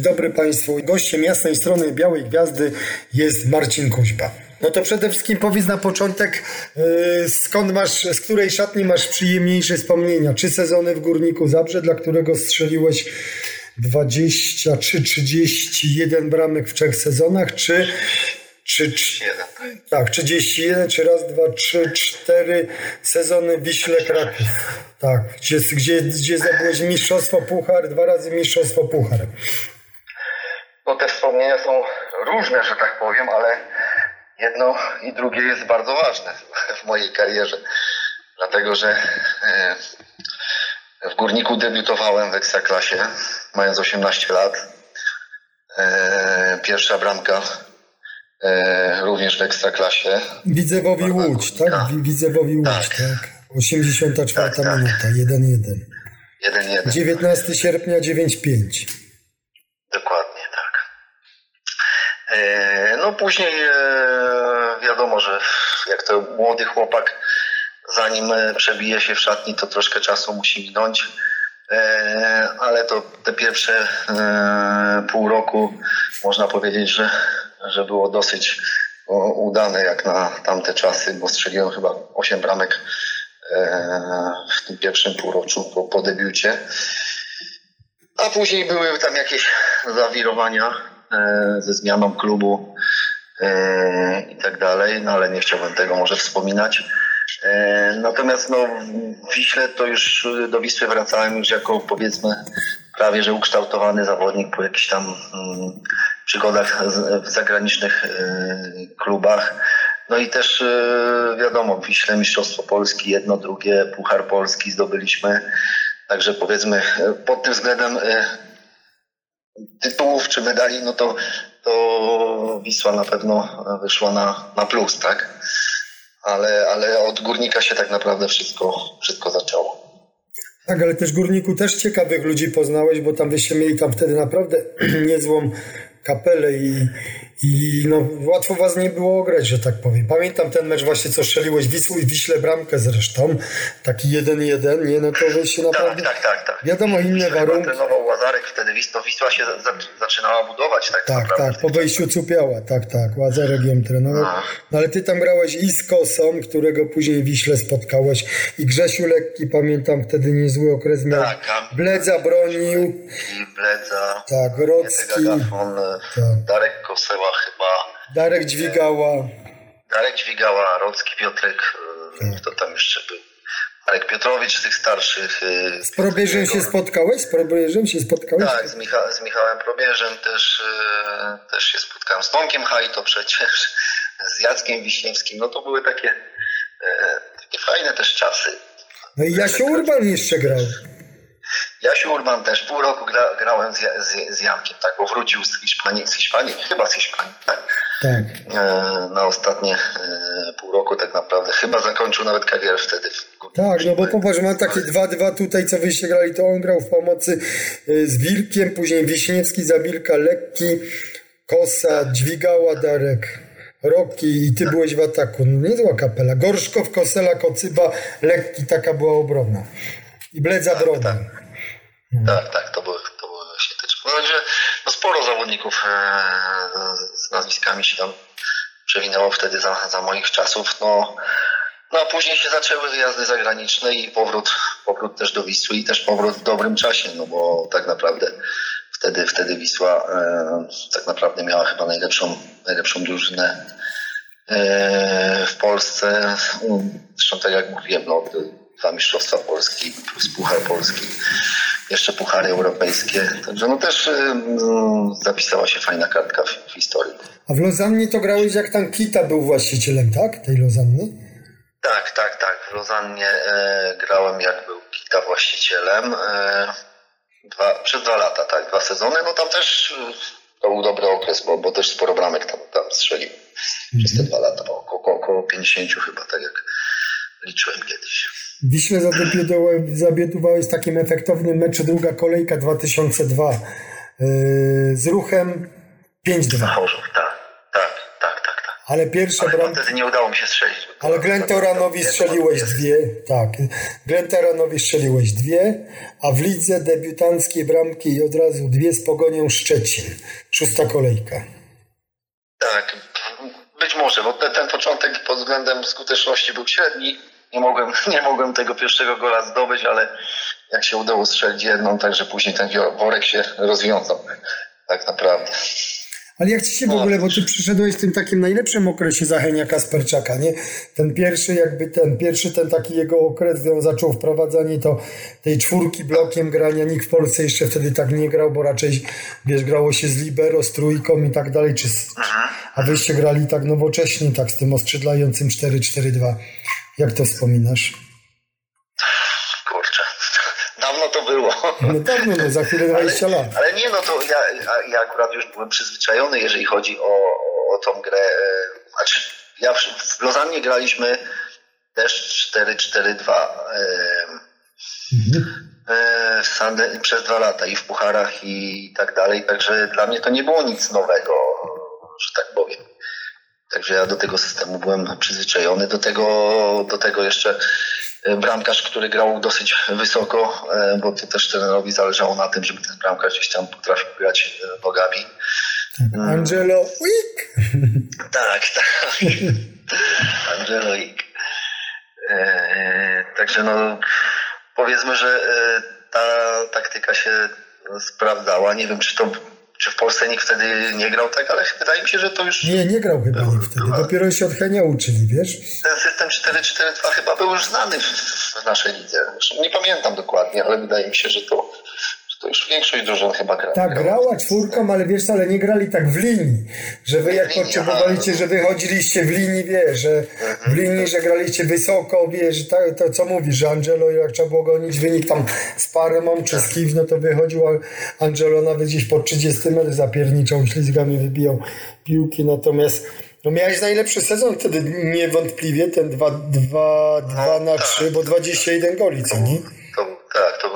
Dzień dobry Państwu. Gościem jasnej strony Białej Gwiazdy jest Marcin Kuźba. No to przede wszystkim powiedz na początek, yy, skąd masz, z której szatni masz przyjemniejsze wspomnienia? Czy sezony w Górniku Zabrze, dla którego strzeliłeś 23, 31 bramek w trzech sezonach, czy czy, tak, 31, czy raz, dwa, trzy, cztery sezony w Wiśle Kraków. Tak, gdzie, gdzie, gdzie zdobyłeś mistrzostwo puchar, dwa razy mistrzostwo puchar. No te wspomnienia są różne, że tak powiem, ale jedno i drugie jest bardzo ważne w mojej karierze. Dlatego, że e, w Górniku debiutowałem w Ekstraklasie, mając 18 lat. E, pierwsza bramka e, również w Ekstraklasie. Widzewowi Łódź, tak? Widzewowi Łódź, tak. tak. 84 tak, tak. minuta, 1-1. 1-1. 19 sierpnia 9-5. Dokładnie, tak. E, no później wiadomo, że jak to młody chłopak, zanim przebije się w szatni, to troszkę czasu musi minąć. Ale to te pierwsze pół roku można powiedzieć, że że było dosyć udane jak na tamte czasy, bo strzeliłem chyba 8 bramek e, w tym pierwszym półroczu po, po debiucie. A później były tam jakieś zawirowania e, ze zmianą klubu e, i tak dalej, no ale nie chciałbym tego może wspominać. Natomiast no, w Wiśle to już do Wisły wracałem już jako powiedzmy prawie że ukształtowany zawodnik po jakichś tam mm, przygodach w zagranicznych klubach. No i też wiadomo, w Wiśle Mistrzostwo Polski, jedno, drugie, Puchar Polski zdobyliśmy. Także powiedzmy pod tym względem tytułów czy medali, no to, to Wisła na pewno wyszła na, na plus, tak? Ale, ale od Górnika się tak naprawdę wszystko, wszystko zaczęło. Tak, ale też Górniku też ciekawych ludzi poznałeś, bo tam wyście mieli tam wtedy naprawdę niezłą kapelę i, i no, łatwo was nie było ograć, że tak powiem. Pamiętam ten mecz właśnie, co strzeliłeś Wisłu i Wiśle bramkę zresztą, taki 1-1, nie? No to wyście tak, naprawdę... Tak, tak, tak. tak. Wiadomo, inne Wiśle warunki. trenował Łazarek wtedy, to Wisła się zaczynała budować, tak Tak, tak, po wejściu Cupiała, tak, tak, Łazarek ją trenował. No. no ale ty tam grałeś i z Kosą, którego później Wiśle spotkałeś i Grzesiu Lekki, pamiętam wtedy niezły okres miał. Tak, Bledza bronił. I Bledza. Tak, Rocki. Tak. Darek Koseła chyba. Darek Dźwigała. Darek Dźwigała, Rocki Piotrek, e, tak. kto tam jeszcze był? Marek Piotrowicz z tych starszych. E, z Probierzem się spotkałeś? Z Probierzem się spotkałeś? Tak, z, Micha z Michałem Probierzem też, e, też się spotkałem. Z Tomkiem Hajto przecież, z Jackiem Wiśniewskim. No to były takie, takie fajne też czasy. No i Jasiu Urban jeszcze grał. Jasiu Urban też pół roku gra, grałem z, z, z Jankiem, tak, bo wrócił z Hiszpanii, z Hiszpanii, chyba z Hiszpanii, tak. tak. E, na ostatnie e, pół roku tak naprawdę. Chyba zakończył nawet karierę wtedy. Tak, no bo popatrz, mam takie dwa, dwa tutaj, co wyście grali, to on grał w pomocy e, z Wilkiem, później Wiśniewski, Zabilka, Lekki, Kosa, Dźwigała, Darek. Roki i ty byłeś w ataku. No, niezła kapela. Gorszkow, Kosela, Kocyba, Lekki, taka była obrona. I Bledza tak, Broda. Tak. Mhm. Tak, tak, to były, to były właśnie te no, no sporo zawodników e, z nazwiskami się tam przewinęło wtedy za, za moich czasów. No, no a później się zaczęły wyjazdy zagraniczne i powrót, powrót też do Wisły i też powrót w dobrym czasie, no bo tak naprawdę wtedy, wtedy Wisła e, tak naprawdę miała chyba najlepszą, najlepszą drużynę e, w Polsce. Zresztą tak jak mówiłem, no, dwa mistrzostwa Polski plus Puchar Polski jeszcze puchary europejskie. Także no też zapisała się fajna kartka w, w, historii. A w Lozannie to grałeś jak tam Kita był właścicielem, tak? Tej Lozanny? Tak, tak, tak. W Lozannie e, grałem jak był Kita właścicielem. E, dwa, przez dwa lata, tak, dwa sezony. No tam też y, to był dobry okres, bo, bo też sporo bramek tam, tam strzelił przez te mhm. dwa lata. Około, około 50 chyba, tak jak liczyłem kiedyś. Wiśle zadebiutowałeś w takim efektownym meczu druga kolejka 2002 yy, z ruchem 5-2. Tak, tak, tak, tak, tak. Ale pierwsza bramka... wtedy nie udało mi się strzelić. Ale Glentoranowi strzeliłeś dwie, tak. Glentoranowi strzeliłeś dwie, a w lidze debiutanckiej bramki od razu dwie z Pogonią Szczecin. Szósta kolejka. Tak, być może, bo ten, ten początek pod względem skuteczności był średni. Nie mogłem, nie mogłem tego pierwszego gola zdobyć, ale jak się udało strzelić jedną, także później ten worek się rozwiązał. Tak naprawdę. Ale jak ci się w ogóle, bo ty przyszedłeś w tym takim najlepszym okresie Zachenia Kasperczaka, nie? Ten pierwszy jakby ten, pierwszy ten taki jego okres, gdy on zaczął wprowadzanie to tej czwórki blokiem grania, nikt w Polsce jeszcze wtedy tak nie grał, bo raczej, wiesz, grało się z libero, z trójką i tak dalej, czy z, a wyście grali tak nowocześnie, tak z tym oskrzydlającym 4-4-2. Jak to wspominasz? Kurczę, dawno to było. No dawno, no za chwilę 20 ale, lat. Ale nie, no to ja, ja akurat już byłem przyzwyczajony, jeżeli chodzi o, o, o tą grę. Znaczy, ja w, w Lozannie graliśmy też 4-4-2 mhm. w Sande, przez dwa lata i w pucharach i tak dalej, także dla mnie to nie było nic nowego, że tak powiem. Także ja do tego systemu byłem przyzwyczajony. Do tego, do tego jeszcze bramkarz, który grał dosyć wysoko, bo to też trenerowi zależało na tym, żeby ten bramkarz gdzieś tam potrafił grać nogami. Angelo Wick! Tak, tak. Angelo Wick. Także no powiedzmy, że ta taktyka się sprawdzała. Nie wiem, czy to czy w Polsce nikt wtedy nie grał tak, ale wydaje mi się, że to już... Nie, nie grał chyba nikt wtedy. Dopiero się od Henia uczyli, wiesz? Ten system 4-4-2 chyba był już znany w, w naszej lidze. Nie pamiętam dokładnie, ale wydaje mi się, że to, to już większość drużyn chyba gra. Tak, grała czwórką, ale wiesz, ale nie grali tak w linii, że wy jak potrzebowaliście, że wychodziliście w linii, wiesz, że w linii, że graliście wysoko, wiesz, to, to co mówisz, że Angelo jak trzeba było gonić wynik tam z Parmą czy z kimś, no to wychodził Angelo nawet gdzieś po 30 metr zapierniczą ślizgami wybijał piłki, natomiast no miałeś najlepszy sezon wtedy niewątpliwie, ten 2, 2, 2 na 3, bo 21 goli, co nie?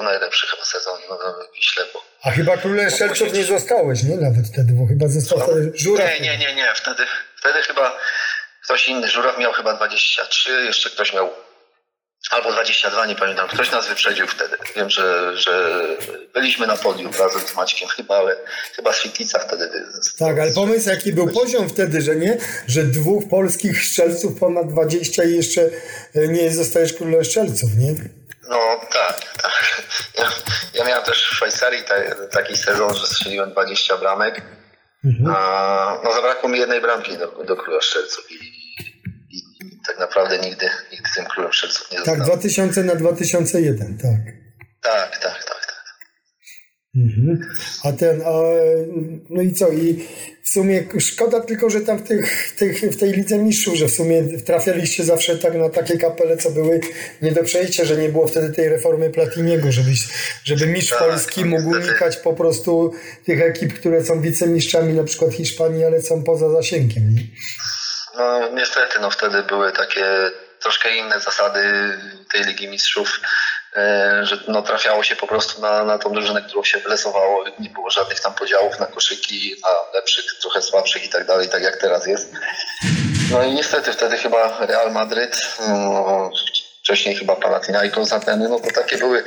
Najlepszy chyba sezon no, w Wiśle, bo... A chyba królem Szelców nie zostałeś, nie? Nawet wtedy, bo chyba został no, wtedy Żuraw. Nie, nie, nie, nie, wtedy, wtedy chyba ktoś inny, Żuraw miał chyba 23, jeszcze ktoś miał albo 22, nie pamiętam. Ktoś nas wyprzedził wtedy. Wiem, że, że byliśmy na podium razem z Maćkiem chyba, ale chyba Świetlica wtedy. Tak, ale pomysł jaki był poziom wtedy, że nie? Że dwóch polskich strzelców ponad 20 i jeszcze nie zostajesz królem strzelców, nie? No tak, tak. Ja, ja miałem też w Szwajcarii ta, taki sezon, że strzeliłem 20 bramek. Mhm. A, no zabrakło mi jednej bramki do, do króla strzelców i, i, i tak naprawdę nigdy, nigdy tym królem strzelców nie zostałem. Tak, 2000 na 2001, tak. Tak, tak, tak. Mhm. A ten, a, no i co? I w sumie szkoda tylko, że tam w, tych, w, tych, w tej lidze mistrzów, że w sumie trafialiście zawsze tak na takie kapele, co były nie do przejścia, że nie było wtedy tej reformy Platiniego, żeby, żeby mistrz tak, polski mógł unikać po prostu tych ekip, które są wicemistrzami na przykład Hiszpanii, ale są poza zasięgiem. Nie? No niestety, no wtedy były takie troszkę inne zasady tej Ligi Mistrzów, że no, trafiało się po prostu na, na tą drużynę, którą się wylesowało. Nie było żadnych tam podziałów na koszyki, na lepszych, trochę słabszych i tak dalej, tak jak teraz jest. No i niestety wtedy chyba Real Madryt, no, wcześniej chyba Panathinaikos Ateny, no to takie były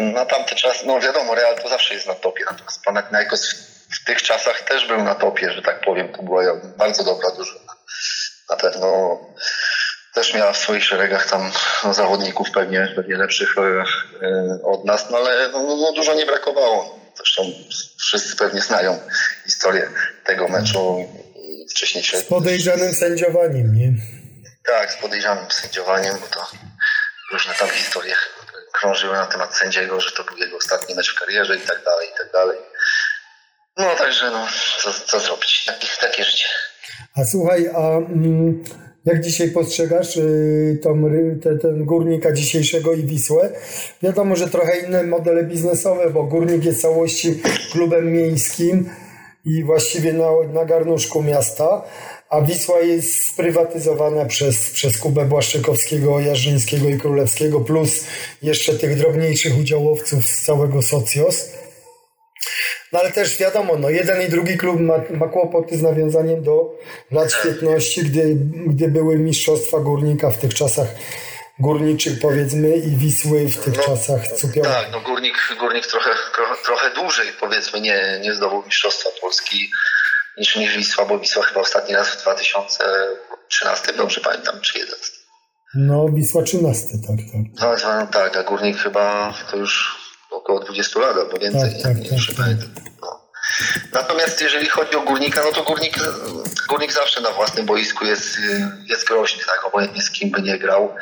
na tamty czas, no wiadomo, Real to zawsze jest na topie, natomiast Panathinaikos w tych czasach też był na topie, że tak powiem, to była bardzo dobra drużyna. Na pewno też miała w swoich szeregach tam zawodników pewnie, pewnie lepszych od nas, no ale no, no, dużo nie brakowało. Zresztą wszyscy pewnie znają historię tego meczu i wcześniejszego. Z podejrzanym sędziowaniem, nie? Tak, z podejrzanym sędziowaniem, bo to różne tam historie krążyły na temat sędziego, że to był jego ostatni mecz w karierze i tak dalej, i tak dalej. No także no, co, co zrobić? Takie, takie życie. A słuchaj, a mm, jak dzisiaj postrzegasz y, tą, te, ten górnika dzisiejszego i Wisłę? Wiadomo, że trochę inne modele biznesowe, bo górnik jest całości klubem miejskim i właściwie na, na garnuszku miasta, a Wisła jest sprywatyzowana przez, przez Kubę Błaszczykowskiego, Jarzyńskiego i Królewskiego, plus jeszcze tych drobniejszych udziałowców z całego Socjos. No ale też wiadomo, no jeden i drugi klub ma, ma kłopoty z nawiązaniem do lat Tak. świetności, gdy, gdy były mistrzostwa górnika w tych czasach górniczych powiedzmy i Wisły w tych czasach cupiowych. Tak, no górnik, górnik trochę, trochę, trochę dłużej powiedzmy nie, nie zdobył Mistrzostwa Polski niż, niż Wisła, bo Wisła chyba ostatni raz w 2013, dobrze pamiętam, czy 11. No Wisła 13, tak, tak. No, no, tak, a górnik chyba to już około 20 lat albo więcej, Tak, tak, nie, nie, tak, tak. pamiętam. No. Natomiast jeżeli chodzi o górnika, no to górnik, górnik zawsze na własnym boisku jest, jest groźny, tak, obojętnie z kim by nie grał,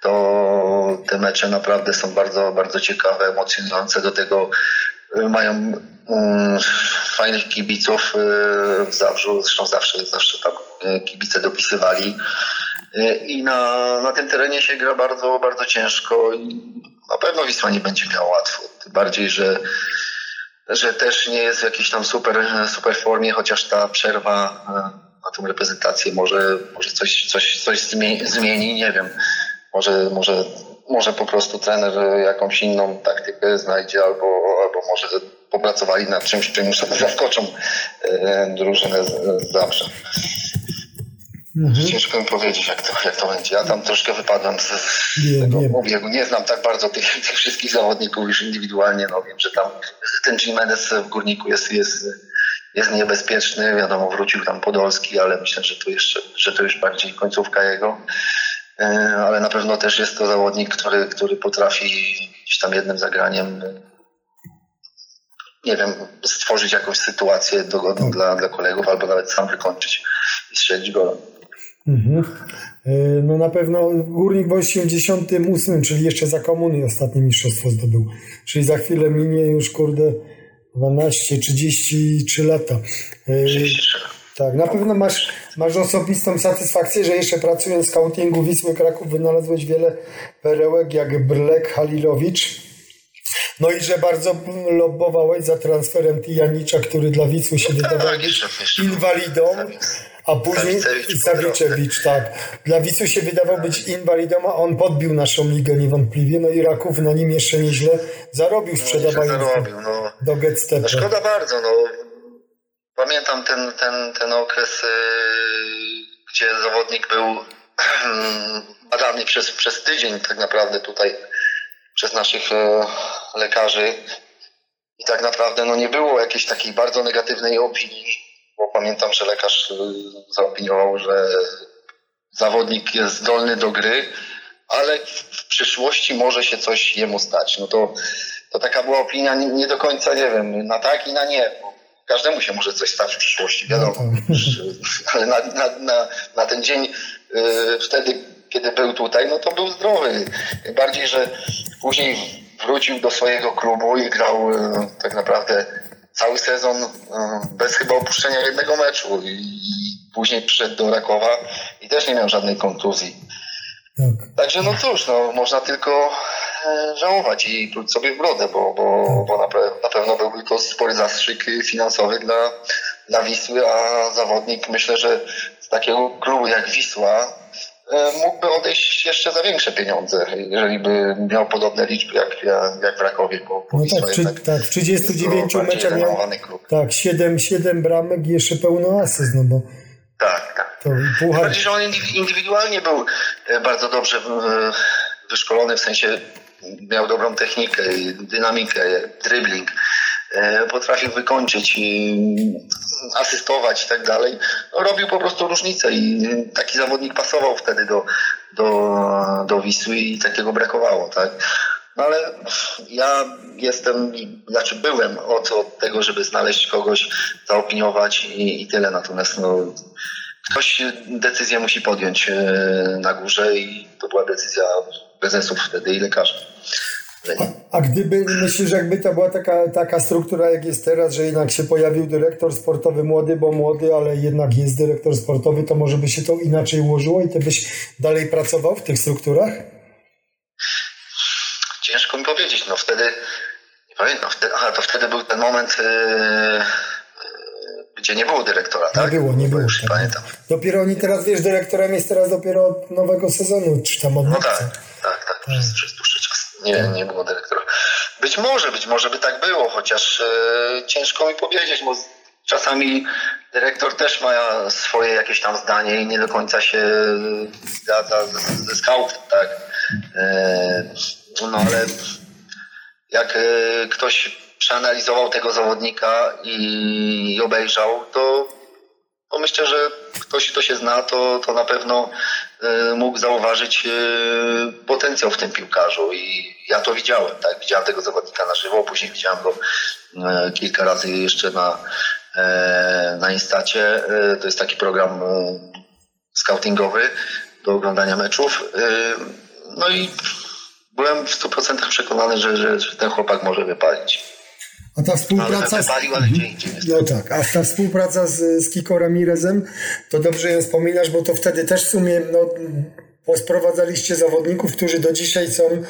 to te mecze naprawdę są bardzo, bardzo ciekawe, emocjonujące, do tego y, mają mm, fajnych kibiców y, w Zabrzu, zresztą zawsze, zawsze tam y, kibice dopisywali. I na, na tym terenie się gra bardzo, bardzo ciężko i na pewno Wisła nie będzie miała łatwo. Tym bardziej, że, że też nie jest w jakiejś tam super, super formie, chociaż ta przerwa y, na tą reprezentację może, może coś, coś, coś zmieni, nie wiem. Może, może, może po prostu trener jakąś inną taktykę znajdzie albo, albo może popracowali nad czymś, czym zaskoczą y, drużynę z, z Zabrze. Mhm. Ciężko mi powiedzieć, jak to, jak to będzie. Ja tam troszkę wypadłem z, z Wiem, tego wiem. obiegu. Nie znam tak bardzo tych, tych wszystkich zawodników już indywidualnie. No wiem, że tam ten Jimenez w Górniku jest, jest, jest niebezpieczny. Wiadomo, wrócił tam Podolski, ale myślę, że to, jeszcze, że to już bardziej końcówka jego. E, Ale na pewno też jest to zawodnik, który, który potrafi gdzieś tam jednym zagraniem nie wiem, stworzyć jakąś sytuację dogodną dla, dla kolegów, albo nawet sam wykończyć i strzelić gola. Mhm. E, No na pewno Górnik w 88, czyli jeszcze za komuny ostatnie mistrzostwo zdobył. Czyli za chwilę minie już, kurde, 12, 33 lata. E, 33. Tak, na pewno masz, masz osobistą satysfakcję, że jeszcze pracując w scoutingu Wisły Kraków wynalazłeś wiele perełek jak Brlek, Halilowicz. No i że bardzo lobbowałeś za transferem Tijanicza, który dla Wisły się wydawał tak, jeszcze- inwalidą, a później Zawicewicz, tak. Dla Wisły się wydawał być inwalidą, a on podbił naszą ligę niewątpliwie, no i Raków na nim jeszcze nieźle zarobił, sprzedawając zarobił, no. do Getstepa. No szkoda bardzo, no. Pamiętam ten, ten, ten okres, yy, gdzie zawodnik był badany przez, przez tydzień tak naprawdę tutaj przez naszych e, lekarzy i tak naprawdę no, nie było jakiejś takiej bardzo negatywnej opinii, bo pamiętam, że lekarz y, zaopiniował, że zawodnik jest zdolny do gry, ale w przyszłości może się coś jemu stać. No to, to taka była opinia nie, nie do końca, nie wiem, na tak i na nie. Każdemu się może coś stać w przyszłości, wiadomo. Że- Ale na, na, na, na ten dzień y, wtedy, kiedy był tutaj, no to był zdrowy. Tym bardziej, że później wrócił do swojego klubu i grał y, tak naprawdę cały sezon y, bez chyba opuszczenia jednego meczu. I, później przyszedł do Rakowa i też nie miał żadnej kontuzji. Tak. Także no cóż, no, można tylko e, żałować i pluć sobie w brodę, bo, bo, bo na, pe- na pewno byłby to spory zastrzyk finansowy dla, dla Wisły, a zawodnik myślę, że z takiego klubu jak Wisła e, mógłby odejść jeszcze za większe pieniądze, jeżeli by miał podobne liczby jak, jak, jak w Rakowie, bo, No tak, czy, tak, w 39 jest to bardziej meczach miał tak, 7, 7 bramek i jeszcze pełno asyst, no bo Tak, tak. to puchar. bardziej, że on indywi- indywidualnie był e, bardzo dobrze e, wyszkolony, w sensie miał dobrą technikę, dynamikę, dribbling. E, Potrafił wykończyć, asystować i tak dalej. No, robił po prostu różnicę i taki zawodnik pasował wtedy do, do, do Wisły i takiego brakowało, tak? No ale ja jestem, znaczy byłem od, od tego, żeby znaleźć kogoś, zaopiniować i, i tyle. Natomiast no, ktoś decyzję musi podjąć e, na górze i to była decyzja prezesów wtedy i lekarzy. A gdyby, myślisz, jakby to była taka, taka struktura, jak jest teraz, że jednak się pojawił dyrektor sportowy młody, bo młody, ale jednak jest dyrektor sportowy, to może by się to inaczej ułożyło i ty byś dalej pracował w tych strukturach? Ciężko mi powiedzieć, no wtedy, nie pamiętam, wtedy, aha, to wtedy był ten moment, e, e, gdzie nie było dyrektora, tak? Nie było, nie było. Już tak. pamiętam. Dopiero oni teraz, wiesz, dyrektorem jest teraz dopiero od nowego sezonu, czy tam od No marca. tak, tak, tak, przez, przez dłuższy. Nie, nie było dyrektora. Być może, być może by tak było, chociaż e, ciężko mi powiedzieć, bo czasami dyrektor też ma swoje jakieś tam zdanie i nie do końca się zgadza ze, ze scoutem, tak? E, no ale jak e, ktoś przeanalizował tego zawodnika i obejrzał, to, to myślę, że ktoś, kto się zna, to, to na pewno e, mógł zauważyć e, potencjał w tym piłkarzu i ja to widziałem, tak? Widziałem tego zawodnika na żywo, później widziałem go e, kilka razy jeszcze na, na Instacie. To jest taki program scoutingowy do oglądania meczów. No i byłem w 100% przekonany, że, że ten chłopak może wypalić. A ta współpraca. Z... ale gdzie indziej no tak, a ta współpraca z, z Kiko Ramirezem, to dobrze ją wspominasz, bo to wtedy też w sumie no, posprowadzaliście zawodników, którzy do dzisiaj są,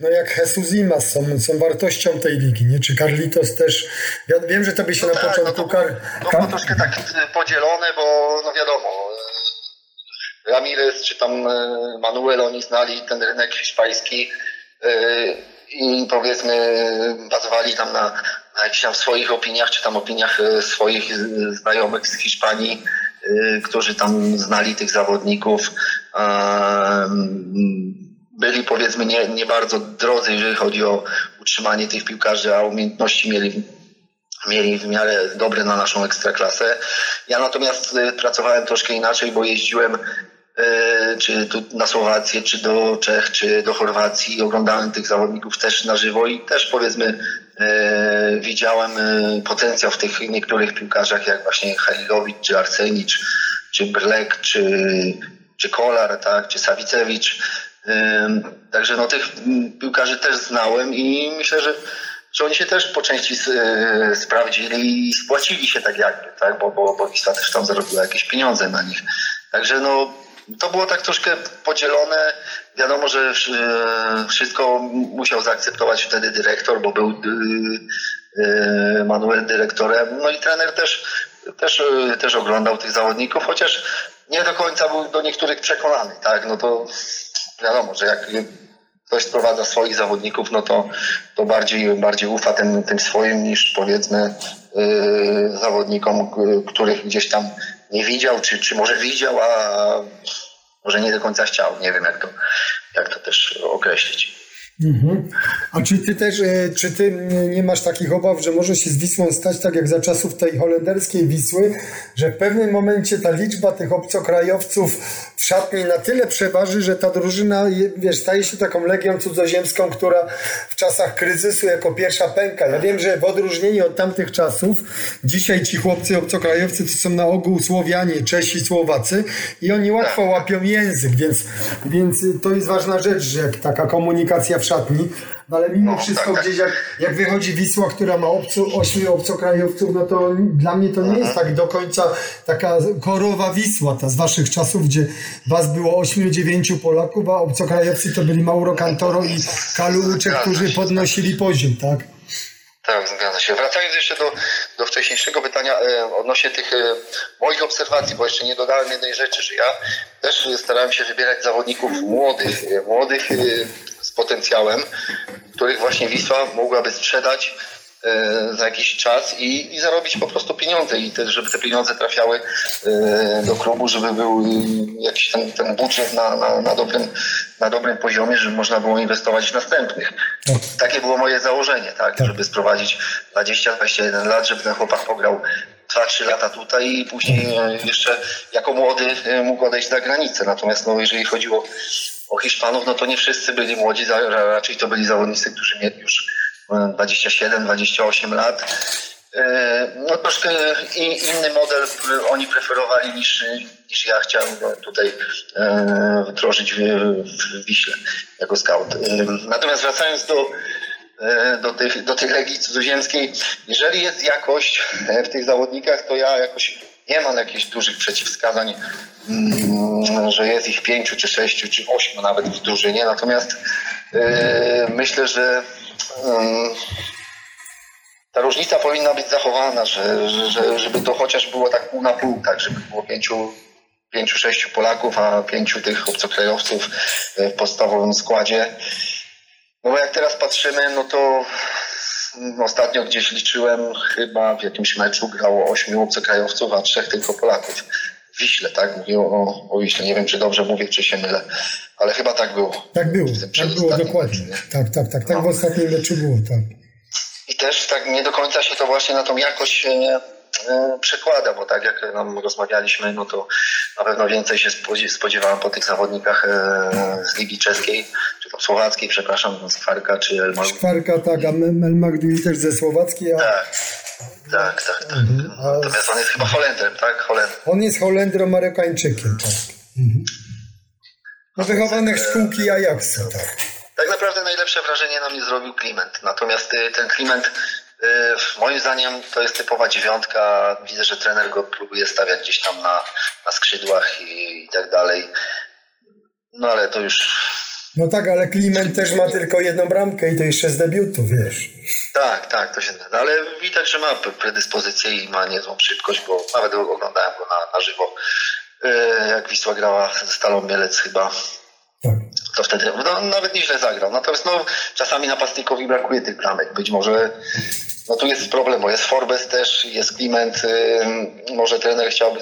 no jak Jesus Imas, są, są wartością tej ligi, nie? Czy Carlitos też, ja wiem, że to by się no na tak, początku... No to, kar... no to troszkę tak podzielone, bo no wiadomo, Ramirez czy tam e, Manuel, oni znali ten rynek hiszpański e, i powiedzmy bazowali tam na na jakichś tam swoich opiniach, czy tam opiniach e, swoich e, znajomych z Hiszpanii, e, którzy tam znali tych zawodników. Byli powiedzmy nie, nie bardzo drodzy, jeżeli chodzi o utrzymanie tych piłkarzy, a umiejętności mieli mieli w miarę dobre na naszą ekstraklasę. Ja natomiast pracowałem troszkę inaczej, bo jeździłem czy tu na Słowację, czy do Czech, czy do Chorwacji. Oglądałem tych zawodników też na żywo i też powiedzmy E, widziałem e, potencjał w tych niektórych piłkarzach, jak właśnie Halilowicz, czy Arsenicz, czy Brlek, czy, czy Kolar, tak, czy Sawicewicz. E, także no, tych piłkarzy też znałem i myślę, że, że oni się też po części sprawdzili i spłacili się tak jakby, tak, bo, bo, bo Wisła też tam zarobiła jakieś pieniądze na nich. Także no, to było tak troszkę podzielone. Wiadomo, że e, wszystko musiał zaakceptować wtedy dyrektor, bo był e, e, Manuel dyrektorem. No i trener też, też, też oglądał tych zawodników, chociaż nie do końca był do niektórych przekonany. Tak? No to wiadomo, że jak ktoś sprowadza swoich zawodników, no to, to bardziej, bardziej ufa tym, tym swoim niż powiedzmy zawodnikom, których gdzieś tam nie widział, czy, czy może widział, a może nie do końca chciał. Nie wiem, jak to, jak to też określić. Mhm. A czy ty też, e, czy ty nie masz takich obaw, że może się z Wisłą stać tak jak za czasów tej holenderskiej Wisły, że w pewnym momencie ta liczba tych obcokrajowców w szatni na tyle przeważy, że ta drużyna, wiesz, staje się taką legią cudzoziemską, która w czasach kryzysu jako pierwsza pęka. Ja wiem, że w odróżnieniu od tamtych czasów, dzisiaj ci chłopcy obcokrajowcy to są na ogół Słowianie, Czesi, Słowacy i oni łatwo łapią język, więc, więc to jest ważna rzecz, że taka komunikacja w szatni, no ale mimo no, wszystko tak, gdzieś jak, jak wychodzi Wisła, która ma obcu, ośmiu obcokrajowców, no to dla mnie to nie jest tak do końca taka korowa Wisła, ta z waszych czasów, gdzie was było ośmiu, dziewięciu Polaków, a obcokrajowcy to byli Mauro Cantoro i Kalu Uczek, którzy podnosili poziom, tak? Tak, zgadza się. Wracając jeszcze do, do wcześniejszego pytania e, odnośnie tych e, moich obserwacji, bo jeszcze nie dodałem jednej rzeczy, że ja też starałem się wybierać zawodników młodych, e, młodych e, potencjałem, których właśnie Wisła mogłaby sprzedać e, za jakiś czas i, i zarobić po prostu pieniądze i też, żeby te pieniądze trafiały e, do klubu, żeby był jakiś ten, ten budżet na, na, na, dobrym, na dobrym poziomie, żeby można było inwestować w następnych. Tak. Takie było moje założenie, tak? tak. żeby sprowadzić 20-21 lat, żeby ten chłopak pograł 2-3 lata tutaj i później e, jeszcze jako młody mógł odejść za granicę. Natomiast no, jeżeli chodziło o Hiszpanów, no to nie wszyscy byli młodzi, raczej to byli zawodnicy, którzy mieli już 27-28 e, lat. E, no troszkę inny model oni preferowali niż, niż ja chciałem tutaj e, wdrożyć w, w Wiśle jako scout. Natomiast wracając do, do, tych, do tej legii cudzoziemskiej, jeżeli jest jakość w tych zawodnikach, to ja jakoś nie mam jakichś dużych przeciwwskazań, mm, że jest ich pięciu, czy sześciu, czy ośmiu nawet w drużynie. Natomiast myślę, że ta różnica powinna być zachowana, że, że, żeby to chociaż było tak pół na pół, tak, żeby było pięciu, pięciu, sześciu Polaków, a pięciu tych obcokrajowców w podstawowym składzie. No bo jak teraz patrzymy, no to ostatnio gdzieś liczyłem, chyba w jakimś meczu grało ośmiu obcokrajowców, a trzech tylko Polaków. Wiśle, tak? Mówię o, o Wiśle. Nie wiem, czy dobrze mówię, czy się mylę, ale chyba tak było. Tak było, tak było dokładnie. Meczu, tak, tak, tak, tak no. w ostatnim meczu było, tak. I też tak nie do końca się to właśnie na tą jakość e, e, przekłada, bo tak jak nam rozmawialiśmy, no to na pewno więcej się spodziewałem po tych zawodnikach e, z Ligi Czeskiej, Słowackiej, przepraszam, Skwarka, czy Elmar. Skwarka, tak, a Elmagdui też ze Słowackiej. A... Tak. Tak, tak, tak. Mhm. Natomiast on jest chyba Holendrem, tak? Holendrem. On jest Holendrem Amerykańczykiem, tak. Mhm. No wychowany w szkółki Ajaxa, tak. Tak naprawdę najlepsze wrażenie na mnie zrobił Kliment. Natomiast y, ten Kliment y, moim zdaniem to jest typowa dziewiątka. Widzę, że trener go próbuje stawiać gdzieś tam na, na skrzydłach i, i tak dalej. No ale to już no tak, ale Kliment też ma tylko jedną bramkę i to jeszcze z debiutu, wiesz. Tak, tak, to się da. Ale widać, że ma predyspozycję i ma niezłą szybkość, bo nawet oglądałem go na, na żywo, y, jak Wisła grała ze Stalą Mielec chyba. Tak. To wtedy no, nawet nieźle zagrał. Natomiast no, czasami napastnikowi brakuje tych bramek. Być może no tu jest problem, bo jest Forbes też, jest Kliment. Yy, może trener chciałby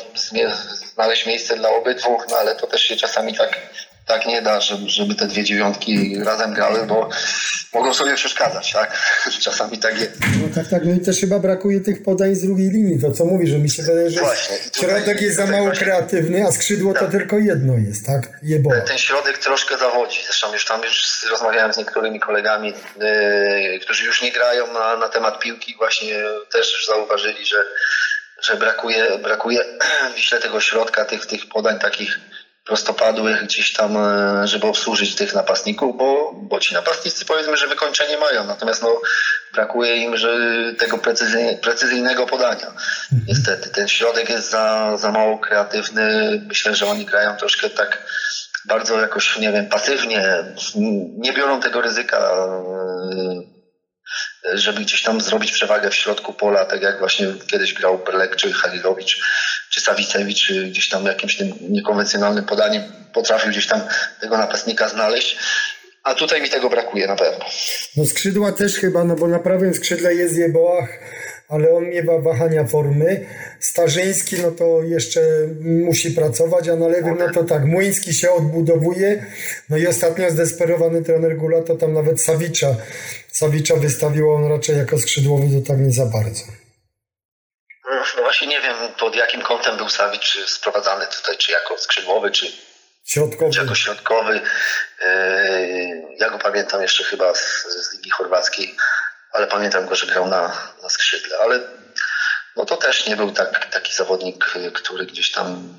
znaleźć miejsce dla obydwu, no ale to też się czasami tak tak nie da, żeby, żeby te dwie dziewiątki razem grały, bo mogą sobie przeszkadzać, tak? Czasami tak jest. No tak, tak, no i też chyba brakuje tych podań z drugiej linii, to co mówi, że mi się wydaje, że właśnie, środek jest za mało właśnie, kreatywny, a skrzydło tak. to tylko jedno jest, tak? Ten, ten, środek troszkę zawodzi, zresztą już tam już rozmawiałem z niektórymi kolegami, yy, którzy już nie grają na, na temat piłki, właśnie też już zauważyli, że że brakuje, brakuje Wiśle tego środka, tych, tych podań takich prostopadłych gdzieś tam, e, żeby obsłużyć tych napastników, bo, bo ci napastnicy powiedzmy, że wykończenie mają, natomiast no, brakuje im że tego precyzyjne, precyzyjnego podania. Mhm. Niestety, ten środek jest za, za mało kreatywny. Myślę, że oni grają troszkę tak bardzo jakoś, nie wiem, pasywnie, nie biorą tego ryzyka e, żeby gdzieś tam zrobić przewagę w środku pola, tak jak właśnie kiedyś grał Berlek, czy Halilowicz, czy Sawicewicz, gdzieś tam jakimś tym niekonwencjonalnym podaniem potrafił gdzieś tam tego napastnika znaleźć. A tutaj mi tego brakuje na pewno. No skrzydła też chyba, no bo na prawym skrzydle jest Jeboach, ale on miewa wahania formy. Starzyński, no to jeszcze musi pracować, a na lewym, no to tak, Młyński się odbudowuje. No i ostatnio zdesperowany trener Gula to tam nawet Sawicza, Sawicza wystawił on raczej jako skrzydłowy, to tak nie za bardzo. No właśnie nie wiem, pod jakim kątem był Sawicz sprowadzany tutaj, czy jako skrzydłowy, czy, środkowy. czy jako środkowy. Yy, ja go pamiętam jeszcze chyba z, z Ligi Chorwackiej ale pamiętam go, że grał na, na skrzydle. Ale no to też nie był tak, taki zawodnik, który gdzieś tam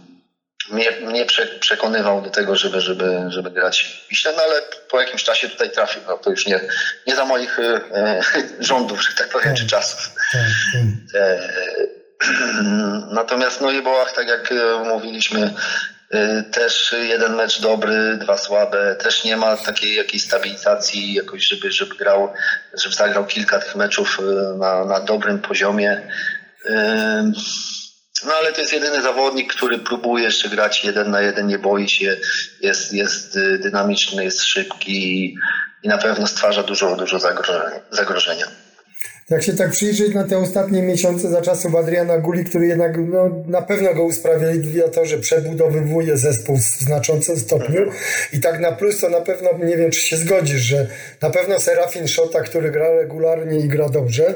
mnie, mnie przekonywał do tego, żeby, żeby, żeby grać w Wiśle, no ale po jakimś czasie tutaj trafił. No to już nie, nie za moich e, rządów, że tak powiem, czy tak. czasów. Tak, tak. E, natomiast no Jebołach, tak jak e, mówiliśmy, Y, też jeden mecz dobry, dwa słabe. Też nie ma takiej jakiejś stabilizacji, jakoś, żeby, żeby grał, żeby zagrał kilka tych meczów y, na, na dobrym poziomie. No ale to jest jedyny zawodnik, który próbuje jeszcze grać jeden na jeden, nie boi się, jest, jest dynamiczny, jest szybki i na pewno stwarza dużo, dużo zagrożenia jak się tak przyjrzeć na te ostatnie miesiące za czasów Adriana Guli, który jednak no, na pewno go usprawiedliwia to, że przebudowywuje zespół w znaczącym stopniu i tak na plus to na pewno, nie wiem czy się zgodzisz, że na pewno Serafin Szota, który gra regularnie i gra dobrze,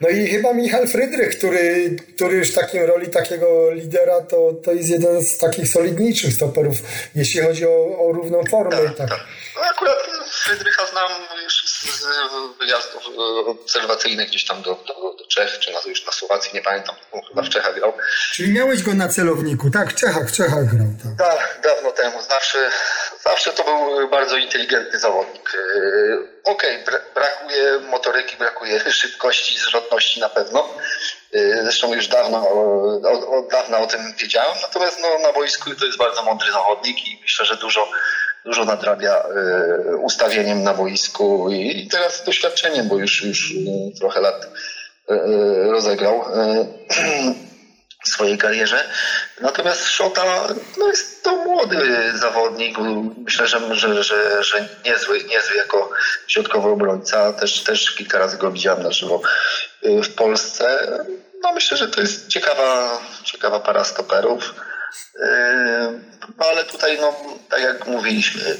no i chyba Michał Frydrych, który, który już w takim roli takiego lidera, to, to jest jeden z takich solidniejszych stoperów, jeśli chodzi o, o równą formę. Tak, tak. tak. No akurat Frydrycha znam już wyjazdów obserwacyjnych gdzieś tam do, do, do Czech, czy na, już na Słowacji, nie pamiętam, chyba w Czechach grał. Czyli miałeś go na celowniku, tak? W Czechach, w Czechach grał. Tak, tak dawno temu. Zawsze, zawsze to był bardzo inteligentny zawodnik. Yy, okej, okay, brakuje motoryki, brakuje szybkości, zwrotności na pewno. Yy, zresztą już dawno, od, od dawna o tym wiedziałem. Natomiast no, na boisku to jest bardzo mądry zawodnik i myślę, że dużo dużo nadrabia y, ustawieniem na boisku i teraz doświadczeniem, bo już, już y, trochę lat y, rozegrał w swojej karierze. Natomiast Szota no jest to młody zawodnik. Myślę, że, że, że, że niezły, niezły jako środkowy obrońca. Też, też kilka razy go widziałem na żywo w Polsce. No myślę, że to jest ciekawa, ciekawa para stoperów. Y, no ale tutaj, no, tak jak mówiliśmy,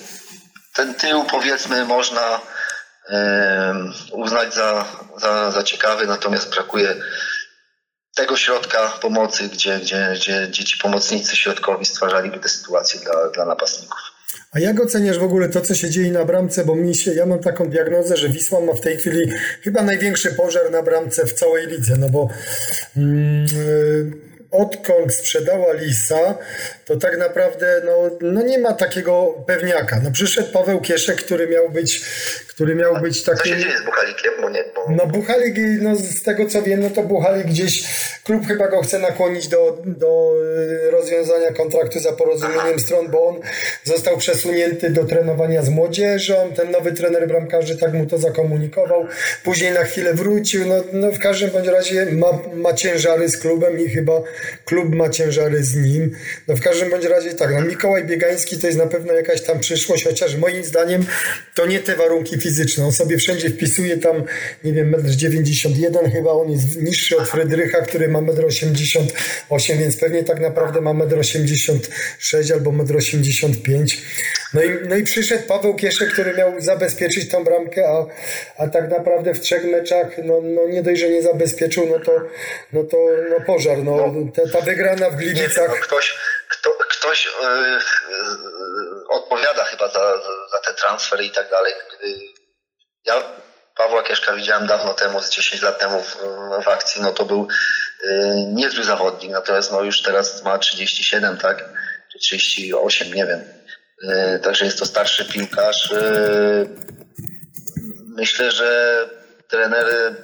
ten tył powiedzmy można uznać za, za, za ciekawy, natomiast brakuje tego środka pomocy, gdzie, gdzie, gdzie, gdzie ci pomocnicy środkowi stwarzaliby te sytuacje dla, dla napastników. A jak oceniasz w ogóle to, co się dzieje na bramce? Bo mi się, ja mam taką diagnozę, że Wisła ma w tej chwili chyba największy pożar na bramce w całej lidze, no bo mm, odkąd sprzedała Lisa, to tak naprawdę no, no nie ma takiego pewniaka. No przyszedł Paweł Kieszek, który miał być, który miał A być taki... Co się dzieje z Buchalikiem? Bo nie, bo... No Buchalik, no z tego co wiem, no to Buchalik gdzieś, klub chyba go chce nakłonić do, do y, rozwiązania kontraktu za porozumieniem Aha. stron, bo on został przesunięty do trenowania z młodzieżą, ten nowy trener bramkarzy tak mu to zakomunikował, później na chwilę wrócił, no, no w każdym bądź razie ma, ma ciężary z klubem i chyba klub ma ciężary z nim. No w każdym bądź razie tak, no Mikołaj Biegański to jest na pewno jakaś tam przyszłość, chociaż moim zdaniem to nie te warunki fizyczne. On sobie wszędzie wpisuje tam, nie wiem, 1,91 m chyba, on jest niższy od Frydrycha, który ma 1,88 m, więc pewnie tak naprawdę ma 1,86 m albo 1,85 m. No i, no i przyszedł Paweł Kieszek, który miał zabezpieczyć tą bramkę, a, a tak naprawdę w trzech meczach, no, no nie dość, że nie zabezpieczył, no to, no to no pożar, no, no ta, ta wygrana w Gliwicach. Nie, no ktoś, kto, ktoś yy, odpowiada chyba za, za te transfery i tak dalej. Ja Pawła Kieszka widziałem dawno temu, z 10 lat temu w, w akcji, no to był yy, niezły zawodnik, natomiast no już teraz ma 37, tak? Czy 38, nie wiem E, także jest to starszy piłkarz. E, myślę, że trener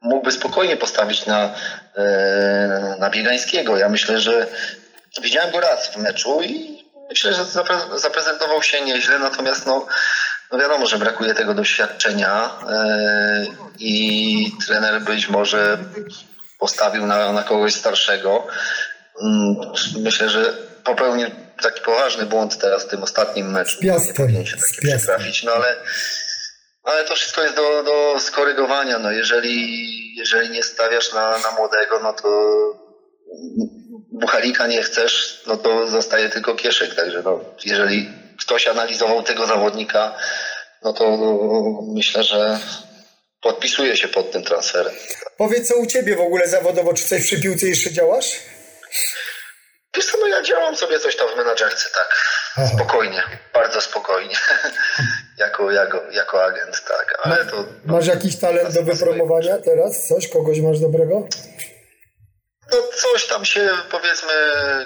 mógłby spokojnie postawić na, e, na Biegańskiego. Ja myślę, że widziałem go raz w meczu i myślę, że zaprezentował się nieźle, natomiast no, no wiadomo, że brakuje tego doświadczenia i trener być może postawił na, na kogoś starszego. Mm, myślę, że popełnił taki poważny błąd teraz w tym ostatnim meczu. Z piastem. Nie się tak trafić, no ale, ale to wszystko jest do, do skorygowania. No jeżeli, jeżeli nie stawiasz na, na młodego, no to Buchalika nie chcesz, no to zostaje tylko Kieszek. Także no, jeżeli ktoś analizował tego zawodnika, no to myślę, że podpisuje się pod tym transferem. Powiedz co u Ciebie w ogóle zawodowo, czy coś przy piłce jeszcze działasz? Wiesz co, no ja działam sobie coś tam w menadżerce, tak. Aha. Spokojnie, bardzo spokojnie. Jako, jako, jako agent, tak. Ale to, masz jakiś talent do wypromowania teraz? Coś? Kogoś masz dobrego? No coś tam się powiedzmy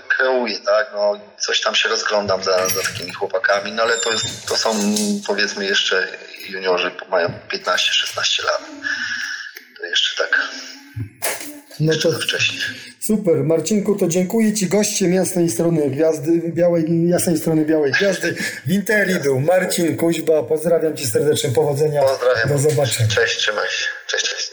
kreuje, tak? No, coś tam się rozglądam za, za takimi chłopakami, no ale to, jest, to są powiedzmy jeszcze juniorzy, mają 15-16 lat. To jeszcze tak no to wcześniej. Super. Marcinku, to dziękuję Ci gościem jasnej strony gwiazdy, białej, jasnej strony białej gwiazdy w Interi był Marcin Kuźba. Pozdrawiam Cię serdecznie, powodzenia. Pozdrawiam. Do zobaczenia. Cześć, trzymaj się. Cześć.